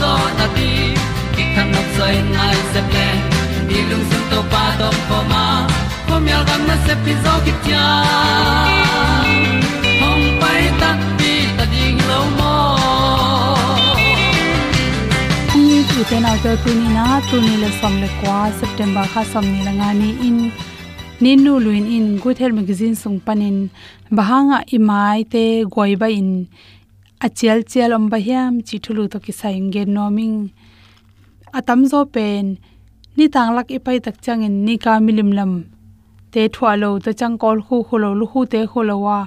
zo na ti ki kan nok sai nai se ple ni lung sun to pa to pa ma. Ko myal gam na se pi zo ki tia hom pai ta ti ta ding lo mo ni tu te na te tu ni na tu ni le som le kwa september kha som ni la nga ni in. Ninu luin in good health magazine sung panin. Bahanga imai te goiba in achial chial om ba hiam chi thulu to ki sa inge noming. Atam zo pen, ni tang lak ipai tak changin ni ka milim lam. Te thwa lo to chang kol khu khu lo, lu khu te khu lo wa.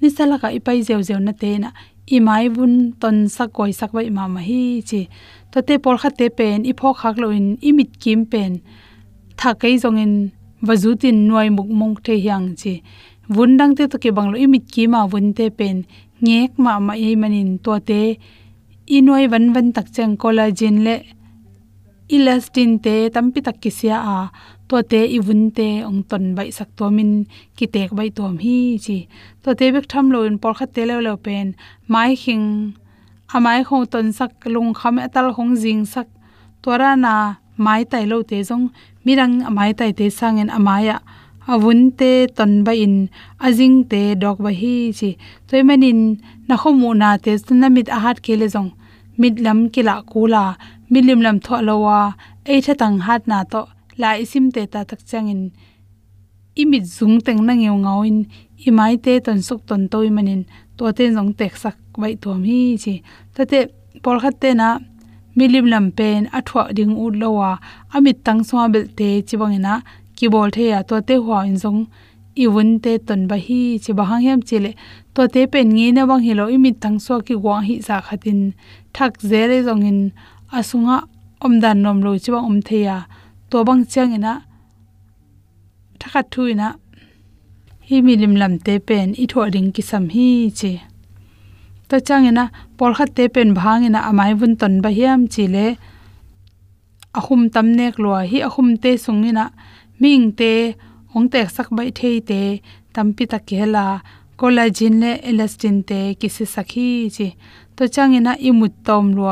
Ni sala ka ipai zeu zeu na te na. I mai bun ton sak koi sak bai ma ma hi chi. To te por kha te pen, i pho khak lo in i mit kim pen. Tha kai zong in wazutin noi muk mong the hyang chi. Vun dang te to ke bang lo, i mit ki ma vun te pen ngek ma ma ei manin to te inoi van van tak chang collagen le elastin te tampi tak kisia à. a to te iwun te ong ton bai sak to min ki tek bai tom hi chi. To te bek tham lo in por kha te lo lo pen mai khing amai à khong ton sak lung kham atal khong jing sak tora na mai tai lo te jong mirang amai tai te sangen amaya avun te ton ba in ajing te dok ba hi chi. Toy manin na khomu na te na mit a hat kele jong mit lam kila kula milim lam tho lowa ei tha tang hat na to, la isim te ta tak changin imit zung teng na ngeu ngawin imai te ton suk ton toy manin to te jong tek sak bai to mi chi. Ta te por khat te na milim lam pen athwa ding u lowa amit tang swa bel te chiwangena ki bol the ya to te hwa in jong i wun te ton ba hi, chi ba hang hem chile to te pen nge na wang hilo i imi thang so ki wa hi sa khatin thak zere jong in, asunga om dan nom lo chi ba om the ya, to bang chang ina thakha thu ina. Hi milim lam te pen, i tho ring ki sam hi chi. Chang ina por khat te pen bhang ina, amai bun ton ba hiam chile ahum tam nek lo hi, ahum te sung ina ming te ong tek sak bai thei te tampi ta kela collagen le elastin te kisi sakhi chi. To changena imut tom lo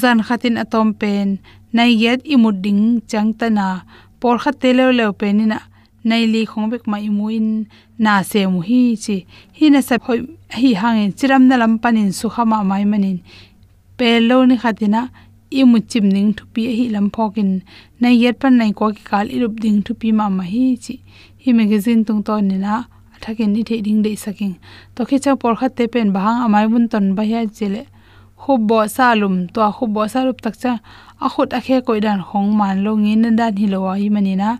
zan khatin atom pen nai yet imut ding chang ta na por khat te le le penina nai li khong bek mai muin na se mu hi chi. Hi na sa phoi hi hangin chiram na lam panin su khama mai manin. Pe lo ni khatina i mu chim ning thu pi hi lam phokin nai yet pan nai ko ki kal irup ding thu pi ma ma hi chi. Hi magazine tung ton ni na. Athakin ni the ding dei saking to khe cha por khat te pen bahang amai bun ton ba ya chele khub bo salum to khub bo salup tak cha. A khut a khe koi dan khong man lo ngin na dan hi lo wa hi mani na.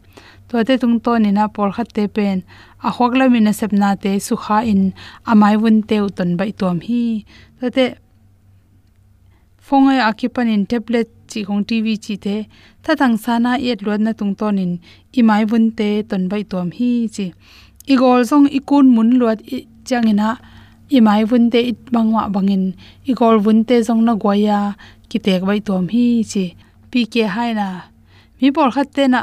To te tung to ni na por khat te pen a khok la min sep na te su kha in. Amai bun te ton bai tom hi. To te fonga akipan in tablet chi khong tv chi te tha tang sana yet lot na tung ton in. Imai bun te ton bai tom hi chi. Igol i kun mun lot changina imai bun te it bangwa bangin igol bun te song na goya ki tek bai tom hi chi. Pk hai na. Mi por khat te na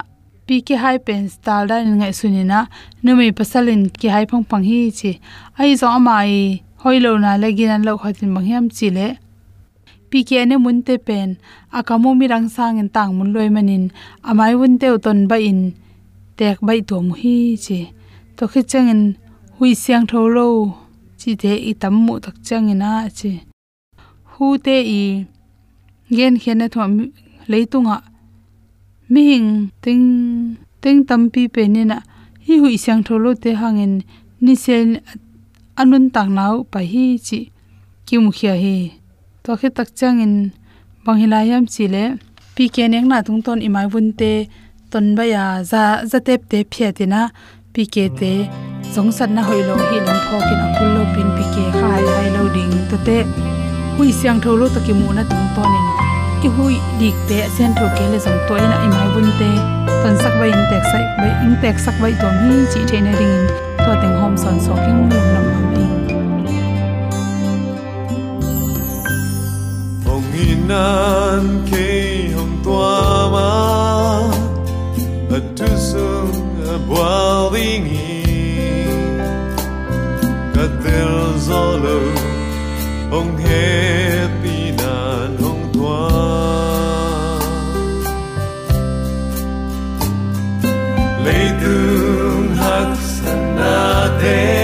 pk hai pen style da ngai sunina numi pasalin ki hai phang phang hi chi. Ai zo amai hoilo na legin an lo khatin mangyam chi le pk ne mun te pen akamo mi rang sang en tang mun loi manin amai un te ton ba in tek bai tom hi che to khi chang changin hui siang tho lo chi te i tam mu tak chang ina che hu te i gen khen na thom leitunga mi hing ting ting tampi pe ni na hi hui siang tho lo te hangin, ni sel, anun tak nau pa hi chi. Ki khia hi to khi tak changin bang hilayam chile pi ke nek na tung ton imai bun te ton ba ya za za tep te phe te na pi ke te zong sat na hoilo hi lam pho kin akul lo pin pi ke khai hai lo ding to te hui siang tho lo taki mu na tung ton in ki hui dik te sen tho ke le zong to ina imai bun te ton sak bai in tek sai bai in tek sak bai to hi chi the na ring in to teng hom son so king lum nam ma. Mi Ponginan ke hong tua ma At tusung boilingi Katil zolo hong happy nan hong tua Lấy tung hắc sanate Vì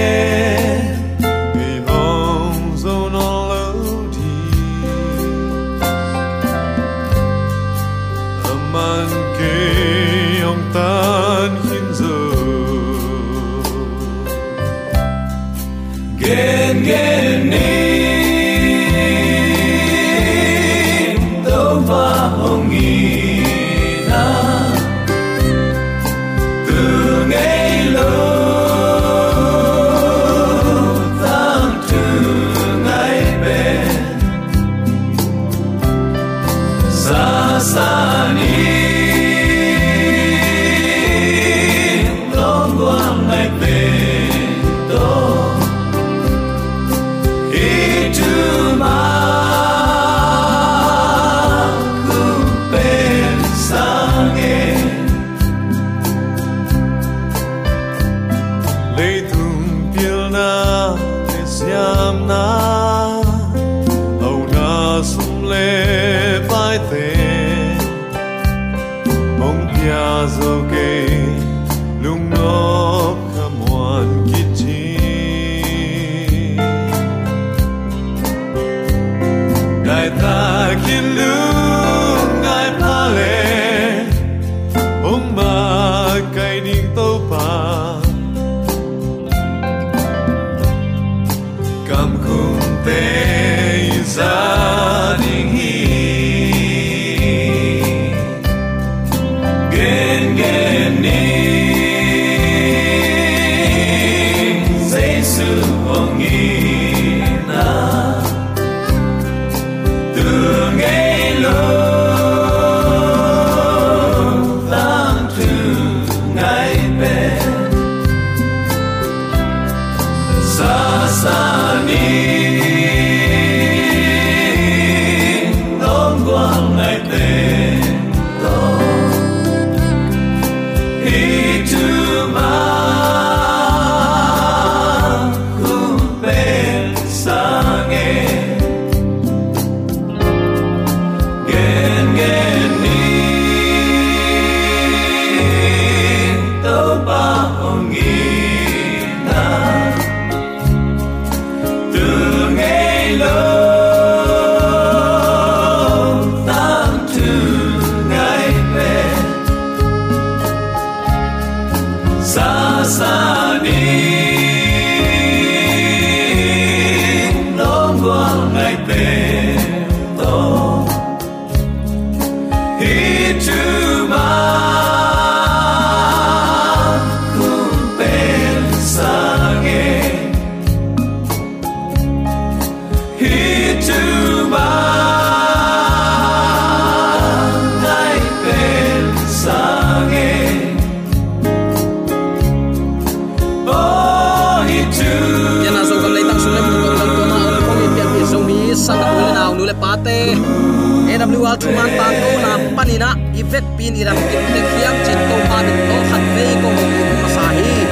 panina ivet pin iram kin te khiam chin to ma min to khat ve ko ko ma sa hi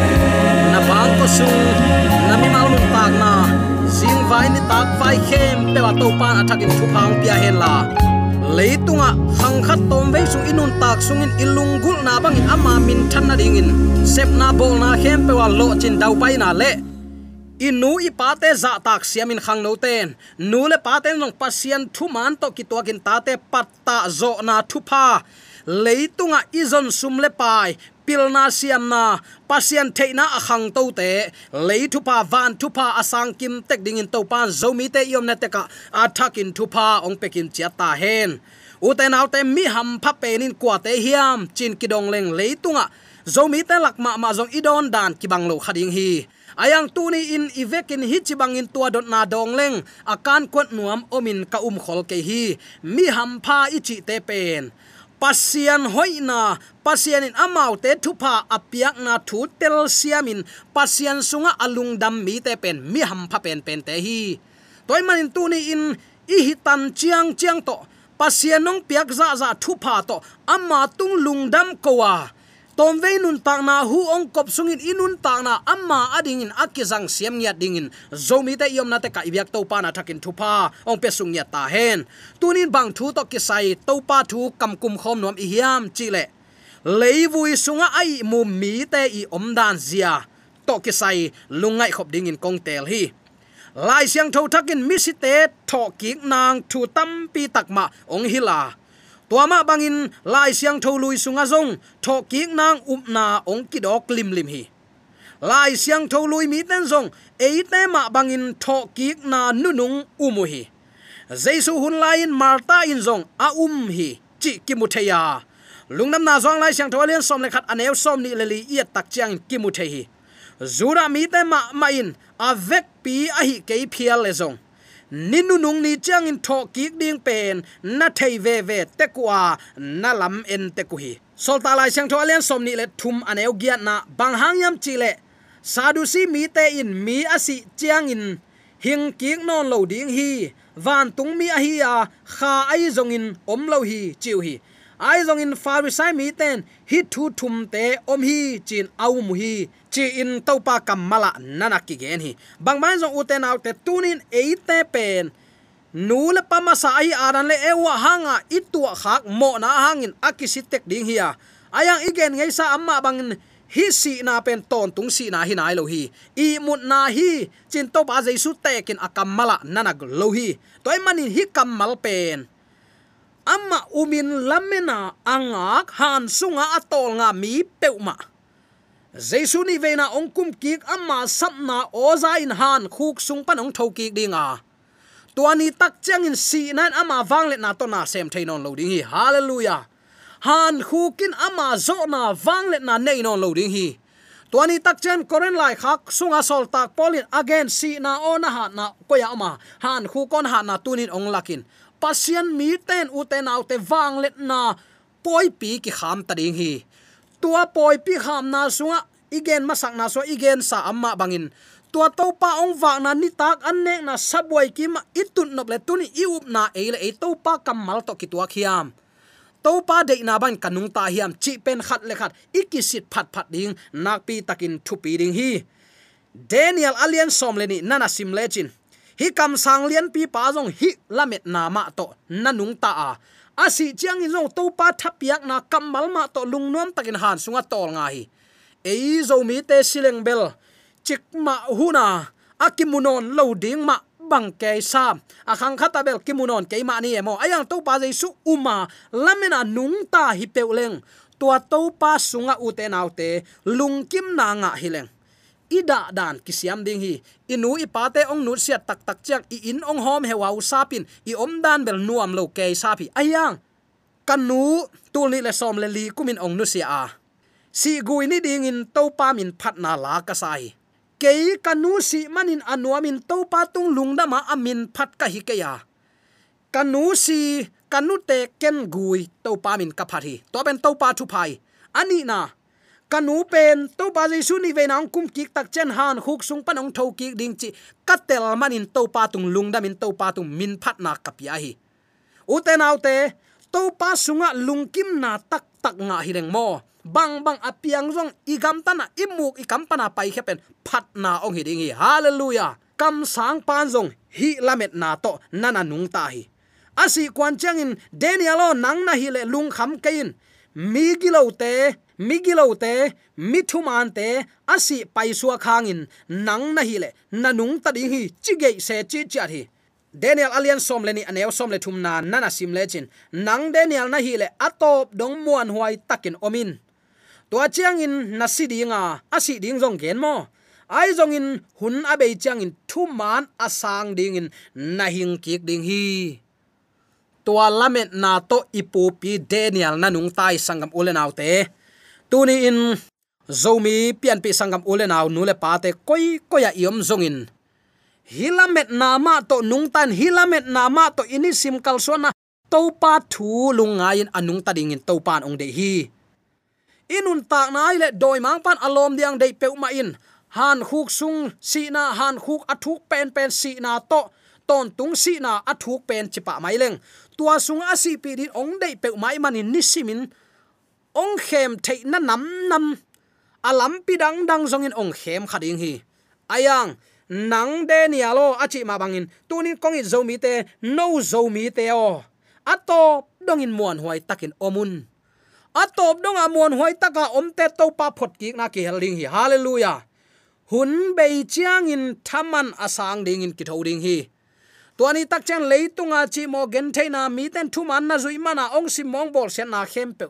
na bang ko su na mi mau lung tak na sing vai ni tak vai khem pe wa to pan athak à in thu pang pia hen la leitunga hang khat tom ve su inun tak sungin ilung gul na bangin ama min than na dingin sep na bol na khem pe wa lo chin dau pai na le inu i pate za tak siamin khang no ten. Nu le paten nong pasian thu man to ki tuakin tate patta zo na thu pha. Leitunga izon sum le pai. Pilna siam na. Pasian theina akhang to te. Lei thu pa van thu pa asang kim tek ding in to pan. Zomi te yom na te ka athakin thu pa ong pekin chia ta hen. Uten autte mi ham pha penin kwa te hiam. Chin kidong leng leitunga. Zomi te lakma ma zong idon dan kibang lo khading hi ayang tuni in ivekin hi chibangin tua dot na dong leng, akan kwat nuam omin ka um khol ke hi. Mi ham pha ichi te pen. Pasian hoina pasian in amau te thupa apiak na thu tel siamin, pasian sunga alung dam mi te pen, mi ham pha pen pen te hi. Toy manin tuni in i hitan chiang chiang to, pasian nong piak za za thupa to amma tung lungdam kowa tom ve nun tak na, hu ong kop sungin inun tak na, amma ading in akizang siam nya dingin zomi te yom na te ka ibyak to pa na thakin thupa ong pe sung nya ta hen. Tunin bang thu to kisai to pa thu kam kum khom nom i hiam chile leivui sunga ai mu mi te i om dan zia. To kisai lungai khop dingin kong tel hi. Lai siang tho thakin mi si te, tho ki nang thu tam pi takma ong hila tuama bangin lai siang tho lui sunga zong, tho ki nang up na ong ki dok lim lim hi. Lai siang tho lui mi ten zong e te ma bangin tho ki na nunung umu hi. Jesu hun lain marta in zong, a um hi, chi ki mu theya lungnam na zong lai siang tho lian som le khat anew som ni le li i tak chiang ki mu the hi. Zura mi te ma ma in avek pi a hi ke phial le zong ninu nung ni chang in tho ki ding pen, na thei ve ve te kwa na lam en te ku hi sol ta lai sang tho alian som ni le thum aneu giat na bang hang yam chi le. Sadu si mi te in, mi asi chiang in. Hing ki non lo ding hi, van tung mi a hi a, kha ai zong in, om lo hi, chiu hi. Ai zong in farisai mi ten, hi thu thum te om hi, chin au mu hi chi in topa kamala nana ki gen hi bang ban zong uten out te tunin eite pen. Nu le pama sa ai aran le ewa hanga itua khak mo na hangin akisitek ding hiya. Ayang igen ngei sa amma bangin hi si na pen ton tung si na hi nai lo hi. I mut na hi, chin to ba jaisu tekin akamala nana lo hi. Toy manin hi kamal pen. Amma umin lamena angak han sunga atol nga mi peuma jesu ni vena ong kum kik amma sapna oza in han khuk sung pan ong thoki dinga tuani tak chang in si nan ama wangle na to na sem thainon lo ding hi. Hallelujah. Han khukin ama zo na wangle na nei non lo ding hi. Tuani tak chen koren lai khak sunga sol tak polin again si na ona ha na koya ma han khu con ha na tunin ong lakin pasien mi ten u ten au te wang let na poi pi ki kham ta ding hi tua poi pi kham na sunga, igen masak na so igen sa amma bangin. Tua to pa ong wa na ni tak an ne na sabwai kim itun nok le tuni iup na e le e to pa kamal to ki tua khiam. To pa de na ban kanung ta hiam, chi pen khat le khat ikisit phat phat ding, nak pi takin thu pi ding hi. Daniel alien som le ni, nana sim lechin hi kam sang lian pi pa jong hi lamet na ma to, nanung ta a asi chiang in jong to pa thapiak na kamal ma to lungnom takin han sunga tol nga hi. Ei zo mi te sileng bel. Chik ma huna akimunon lo ding ma bang ke sam akhang khata bel kimunon ke ma ni emo ayang to pa jaisu uma lamena nung ta hi peuleng tua to pa sunga ute naute lungkim na nga hileng ida dan kisiam ding hi. Inu ipate ong nu sia tak tak chak i in ong hom he wau sapin. I om dan bel nuam lo ke sapi. Ayang, kan nu kanu tulni le som le li kumin ong nu sia. A si gui ni ding in to pa min phat na la ka sai. Ke kanu si manin anuamin to pa tung lungdama amin phat ka hi ke ya kanu si kanu te ken gui to pa min ka phat hi. To ben to pa thu phai. Ani na kanu pen, to pa jesu ni ve nang kum kik tak chen han, khuk sung panong tho ki ding chi. Katel manin to pa tung lungdam in to pa tung min phat na kapia hi. Uten autte to pa sunga lungkim na tak tak nga hi reng mo. Bang bang apiang zong igam tana imuk ikam pana pai khepen phat na ong hi ding hi. Hallelujah! Kam sang pan zong, hi lamet na to nana nung ta hi. Asi kwan changin daniel nang na hi le lung kham kein mi gilo te, mi gilo te, mi thuman te asi paisua khangin, nang na hi le nanung ta ding hi chige se chi cha hi Daniel alian som le ni aneu som le thum na nana sim le chin. Nang Daniel na hi le atop dong muan huai takin omin. Tua chiang in nasi dinga asi ding jong gen mo. Ai jong in, hun abe chiang in thu man asang ding in, na hing kik ding hi tua lamet na to ipu pi daniel na nung tai sangam ulen te. Tuni in zomi pian pi sangam ule au nule pate koi koya iom zongin. Hilamet na ma to nung tan hilamet na ma to ini sim kal sona to pa thu lungain anung ta ding in to pan ong de hi. Inun tak nai le doi mang pan alom diang de pe ma in. Han khuk sung si na, han khuk athuk pen pen si na to, ton tung si na athuk pen chipa mai leng tua sung asi pi dit ong dei pe mai manin nisimin ong khem thei na nam nam. Alam pi dang dang zong in ong khem khading hi. Ayang, nang de ni alo achi ma bangin. Tunin kong i zomi te, no zomi te o. Ato dong in muan huai takin omun. Atop dong amon huai taka omte to pa phot ki na ki heling hi. Hallelujah. Hun bei chiang in thaman asang ding in ki thoding hi tuani tak chen leitunga chi mo gen theina mi ten thu man na zui mana ong sim mong bol sen na khem pe.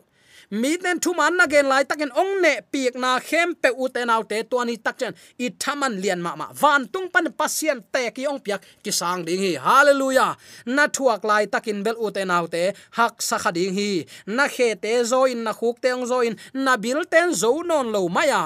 Mi ten thu man na gen lai takin ong ne piek na khem pe u te nau te tuani tak chen i thaman lian ma ma. Van tung pan pasien te ki ong piak ki sang ding hi. Hallelujah. Na thuak lai takin bel u te nau te. Hak sa kha ding hi. Na khe te zo in na khuk te ong zo in na bil ten zo non lo maya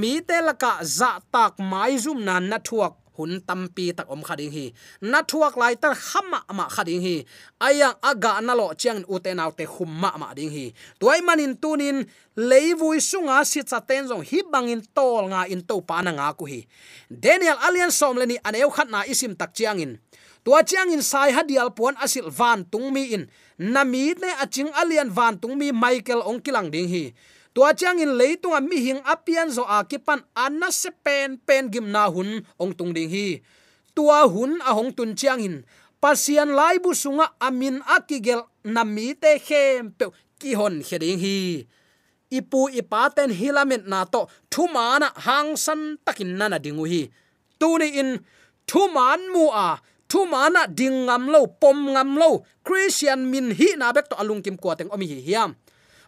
mi te laka za tak mai zum na na thuak hun tampi tak om khading hi. Na thuak lai tar khama ma khading hi. Aya aga na lo chiang ute nau te khumma ma ding hi. Toy manin tunin, leivui sunga si cha ten jong hi bangin tol nga in to pa na nga ku hi. Daniel Alien som leni aneu khat na isim tak chiang in tua chiang in sai hadial pon asil van tung mi in nami ne aching Alien van tung mi michael ong kilang ding hi tua chang in leitung a mi hing apian zo a kipan anna se pen pen gim na hun, ong tung ding hi. Tua hun a hong tun chang in. Pasian lai bu sunga amin akigel nami te khem pe ki hon heding hi. Ipu ipaten hilament na to. Thumana hang san takin nana dingu hi. Tuni in. Thuman mu a. Thumana ding ngam lo, pom ngam lo. Christian min hi na bek to alung kim ko teng omi hi hiam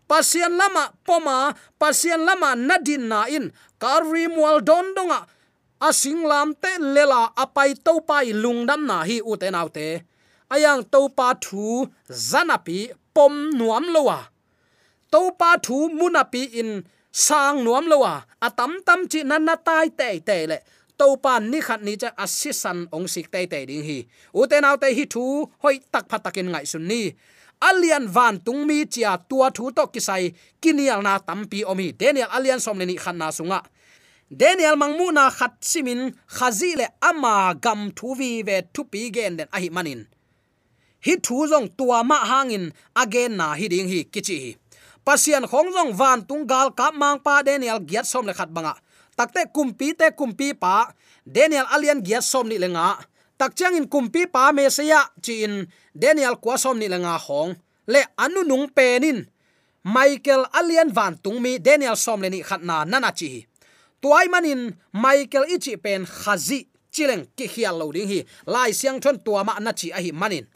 pasian lama, poma pasian lama nadin na in. Karri mual dondonga asing lam te lela apai to pai lungdam na hi ayang to pa thu zanapi pom nuam lowa. To pa thu munapi in sang nuam lowa. Atam tam chi nan na tai te te le. To ni khat ni cha asisan ong sik te te ding hi. U te hi thu hoi tak phatakin ngai sun ni alian van tung mi chia tua thu to kisai kinial na tampi omi daniel alian som ni khanna sunga. Daniel mangmu na khat simin khazile ama gam thu vi ve thu pi gen den ahi manin hi thu zong tua ma hangin again na hi ding hi kichi hi. Pasian khong zong van tung gal ka mang pa daniel giat som le khat banga. Takte kumpi te kumpi pa, daniel alian giat som ni lenga tak chang in kumpi pa me se ya chi in daniel kwa som ni langa hong. Le anu nung penin. Michael Alien van tung mi daniel som le ni khatna nana chi tuai manin, michael ichi pen khazi, chileng ki khial lo ding hi. Lai siang thon tua ma na chi a hi manin.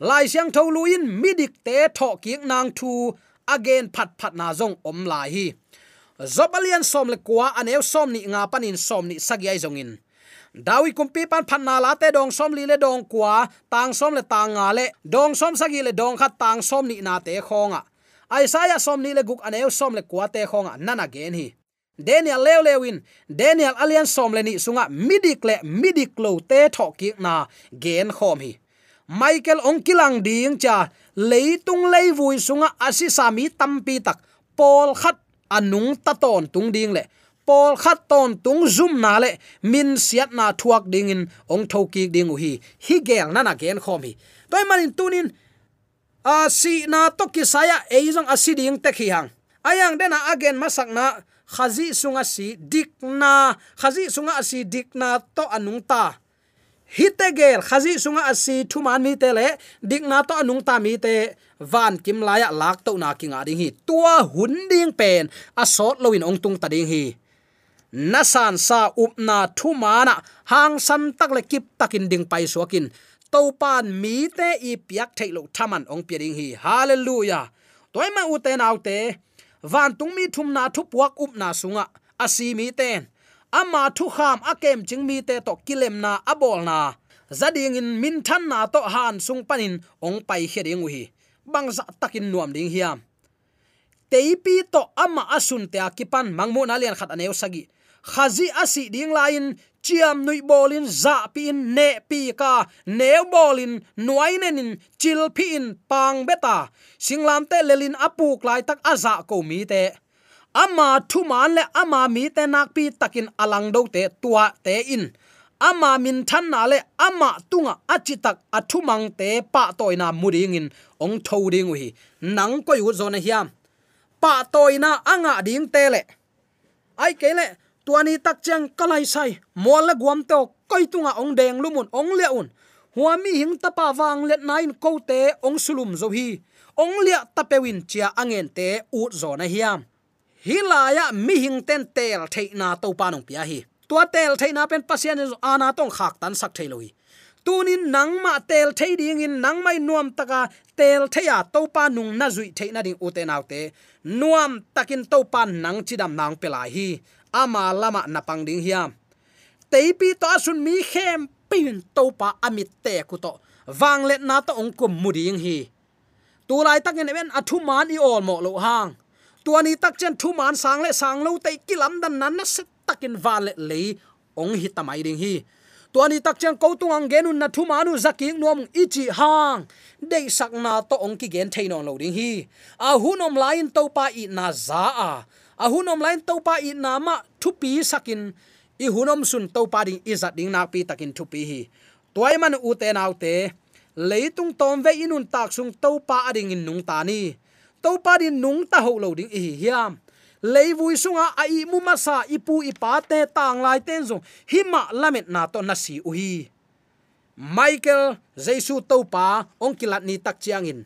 Lai siang tho luin midik te tho ki nang thu again phat phat na zong om lai hi. Zobalian som le kwa anew som ni nga panin som ni sagyai zongin dawi kumpi pan phan na la te dong som li le dong kwa, tang som le tang nga le, dong som sagi le dong khat tang som ni na te khonga. Aisaya som ni le guk aneu som le kwa te khonga nana gen hi. Daniel leo lewin daniel alian som le ni sunga, midik le midik lo te tho ki na gen khom hi. Michael ongkilang ding cha leitung leivui sunga, asi sami tampi tak pol khat anung ta ton tung ding le pol khat ton tung zoom na le, min siat na thuak ding in ong thoki ding hi. Hi gel na na gen khom hi. Toy manin tunin a si na to ki saya e jong asiding te khi hang. Ayang dena again masak na, khazi sunga si dikna khazi sunga si dikna to anung ta. Hitegel khazi sunga asi thuman mi te le dikna to anung ta mi te. Van kim laya lak to na kinga ding hi. Tua hun ding pen, a sot loin ong tung ta ding hi nasan sa upna thumana, hang san tak le kip takin ding pai suakin. Topan mi te i piak thailo thaman ong piring hi. Hallelujah. Toy ma u te te, van tung mi thum na thu puak up na sunga asi mi ten ama thu kham akem ching mi te to kilem na abol na. Zading in min than na to han sung panin ong pai heding hi bang za takin nuam ding hiam. Teipi to ama asun te akipan mangmu na lian khat aneu sagi khazi asi ding lain, chiam nui bolin, za pin ne pi ka ne bolin nuainenin chil pi in, pang beta singlam te lelin apuk lai tak aza ko mi te. Ama thu man le ama mi te nak pi takin alang do te, tua te in. Ama min than na le ama tunga achitak athumang te pa toina muring in. Ong thoding hi nang ko yu zona hiam. Pa toina anga ding te le. Ai ke le tuani tak chang kalai sai. Mol la guam to koi tunga ong deng lumun ong le un. Huami hing tapa wang let nain ko te ong sulum zo hi. Ong lia tapewin chia angen te ut zona hiam. Hilaya mi hing ten tel theina to panong pia hi. Tua tel theina pen pasian ana tong khak tan sak thailoi tunin nangma tel thei ding in nangmai nuam taka tel theya topa nung na zui theina ding uten autte nuam takin topa nang chidam nang pelai hi ama lama napang ding hiam. Teipi to asun mi khem, pin to pa amit te ku to wang let na to ong kum muding hi. Tu lai takin ben athu man i ol mo lo hang. Tu ani tak chen thu man sang le sang lo te kilam dan nan na set takin vale le ong hi tamai ding hi. Tu ani tak chen ko tung ang genun na thu manu zaking nom ichi hang. Dei sak na to ong ki gen thein on lo ding hi. A hunom lain to pa i na za a ahunom lain topa i nama thupi sakin, i hunom sun topa ding izat ding nak pi takin thupi hi. Toy man u te nau te, leitung tom ve inun tak sung topa ading in nung ta ni. To din nung ta ho lo ding hi hiam. Leivui sunga ai mu masa ipu ipa te tang lai ten zo hima lamet na to na si u hi. Michael, jesu topa ong kilat ni tak chiang in.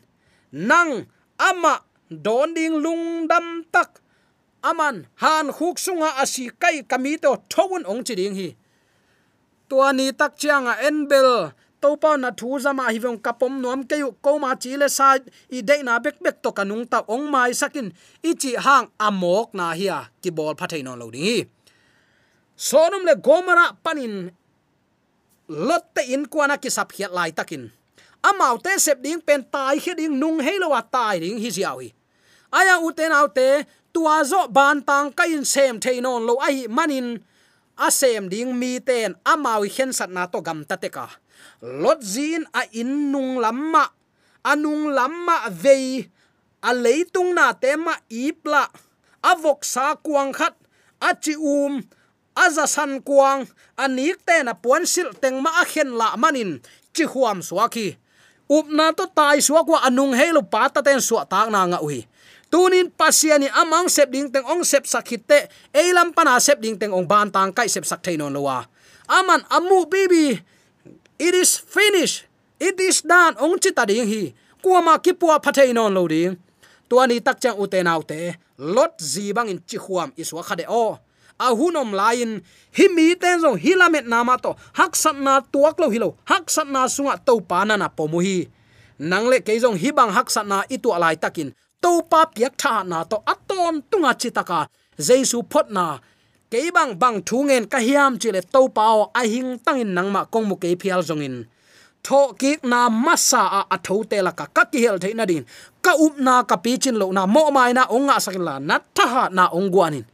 Nang, ama, don ding lung dam tak aman han khuk sunga asi kai kami to thowun ong chi ding hi. Tua ni tak chiang enbel to pa na thu zama hi vong kapom nom ke yu ko ma chi le sa i de na bek bek to kanung ta ong mai sakin i chi hang amok na hiya ki bol phathei non lo ding sonum le gomara panin lotte in kwana ki sap hiat lai takin amau te sep ding pen tai khe ding nung helo wa tai ding hi ziaw hi. Aya uten autte tua zo ban tang ka in sem theinon lo ai manin, a sem ding mi ten amawi khen sat na to gam ta te ka. Lot zin a in nung lamma anung lamma vei, a leitung na tema ipla avok sa kuang khat achi um aza san kuang anik te na puan sil teng ma a khen la manin, chi huam swaki up na to tai suwa kwa anung helo pa ta ten suwa tak na nga uhi tunin pasiani amang sep ding teng ong sep sakite eilam pana sep ding teng ong ban tang kai sep sak thainon lowa. Aman amu bibi it is finished. It is done. Ong chi ta ding hi. Kuama kipua puwa phathei non lo ding. Tuani tak chang ute nau lot zi bang in chi khuam iswa khade o. A hunom lain, hi mi ten zo hilamet nama to. Hak sat na tuak lo hilo hak sat na sunga to pa na na pomu hi. Nangle ke hibang hi bang hak sat na itu alai takin to pa piak tha na to aton tunga chitaka. Jesu phot na ke bang bang thungen ka hiam chile to pao a hing tangin nangma kong mu ke phial zongin tho ki na masa a atho te la ka ka ki hel na din. Ka up na ka pi chin lo na mo mai na onga la, na tha ha na ongwanin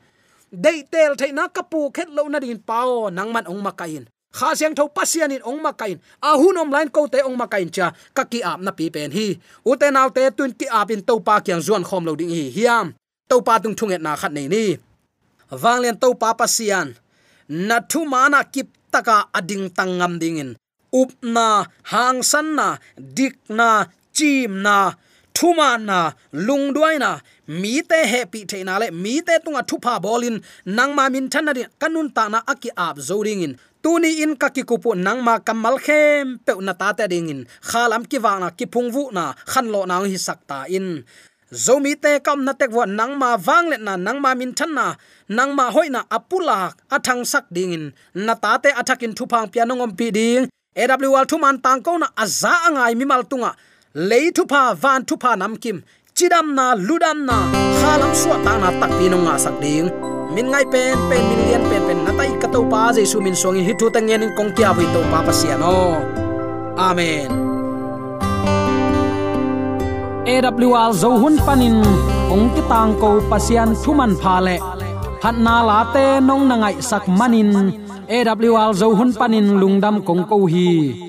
dei tel na ka pu khet lo na din pao nang man ong makain kha siang tho pasian in ong makain. A hunom line ko te ong makain cha. Ka ki ap na pi pen hi. U te naw te tun ki ap in to pa kyang zuan khom lo ding hi. Hiam. To pa tung et na khat nei ni. Wang len to pa pasian. Na thu mana kip taka ading tangam dingin up na, hang san na, dik na, chim na thuma na, lung duai na. Mi te happy the na le. Mi te tunga thupa bolin nang ma min than na kanun ta na aki ap zoring in tuni in ka ki kupu nang ma kamal khem pe na ta te ding in. Khalam ki wa na, ki phung vu na, khan lo na hi sakta in. Zomi te kam na tek wa nang ma wang le na, nang ma min than na, nang ma hoina apula athang sak ding in. Na ta te athakin thupang pianongom pi ding. Awl thu man tang ko na aza angai mi mal tunga. Lấy thu pa van thu pa nam kim. Chidam na, ludam na. Khalam suwa ta na, tak pi no nga sak ding min ngai pen pen min lian, pen pen na tai ka to pa jesu min songi hi thu ta ngen kong kya vui to pa pa sia no. Amen. Awl zo hun panin ong ki tang ko pasian thuman pha le. Phat na la te nong na ngai sak manin awl zo hun panin lungdam kong ko hi.